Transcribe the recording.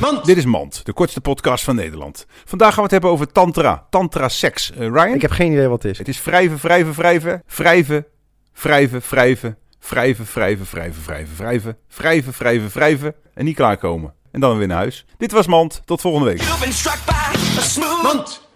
Mand. Dit is Mand, de kortste podcast van Nederland. Vandaag gaan we het hebben over tantra, tantra seks. Ryan? Ik heb geen idee wat het is. Het is wrijven, wrijven, wrijven, wrijven, wrijven, wrijven, wrijven, wrijven, wrijven, wrijven, wrijven, wrijven, wrijven, wrijven en niet klaarkomen. En dan weer naar huis. Dit was Mand, tot volgende week. Mand.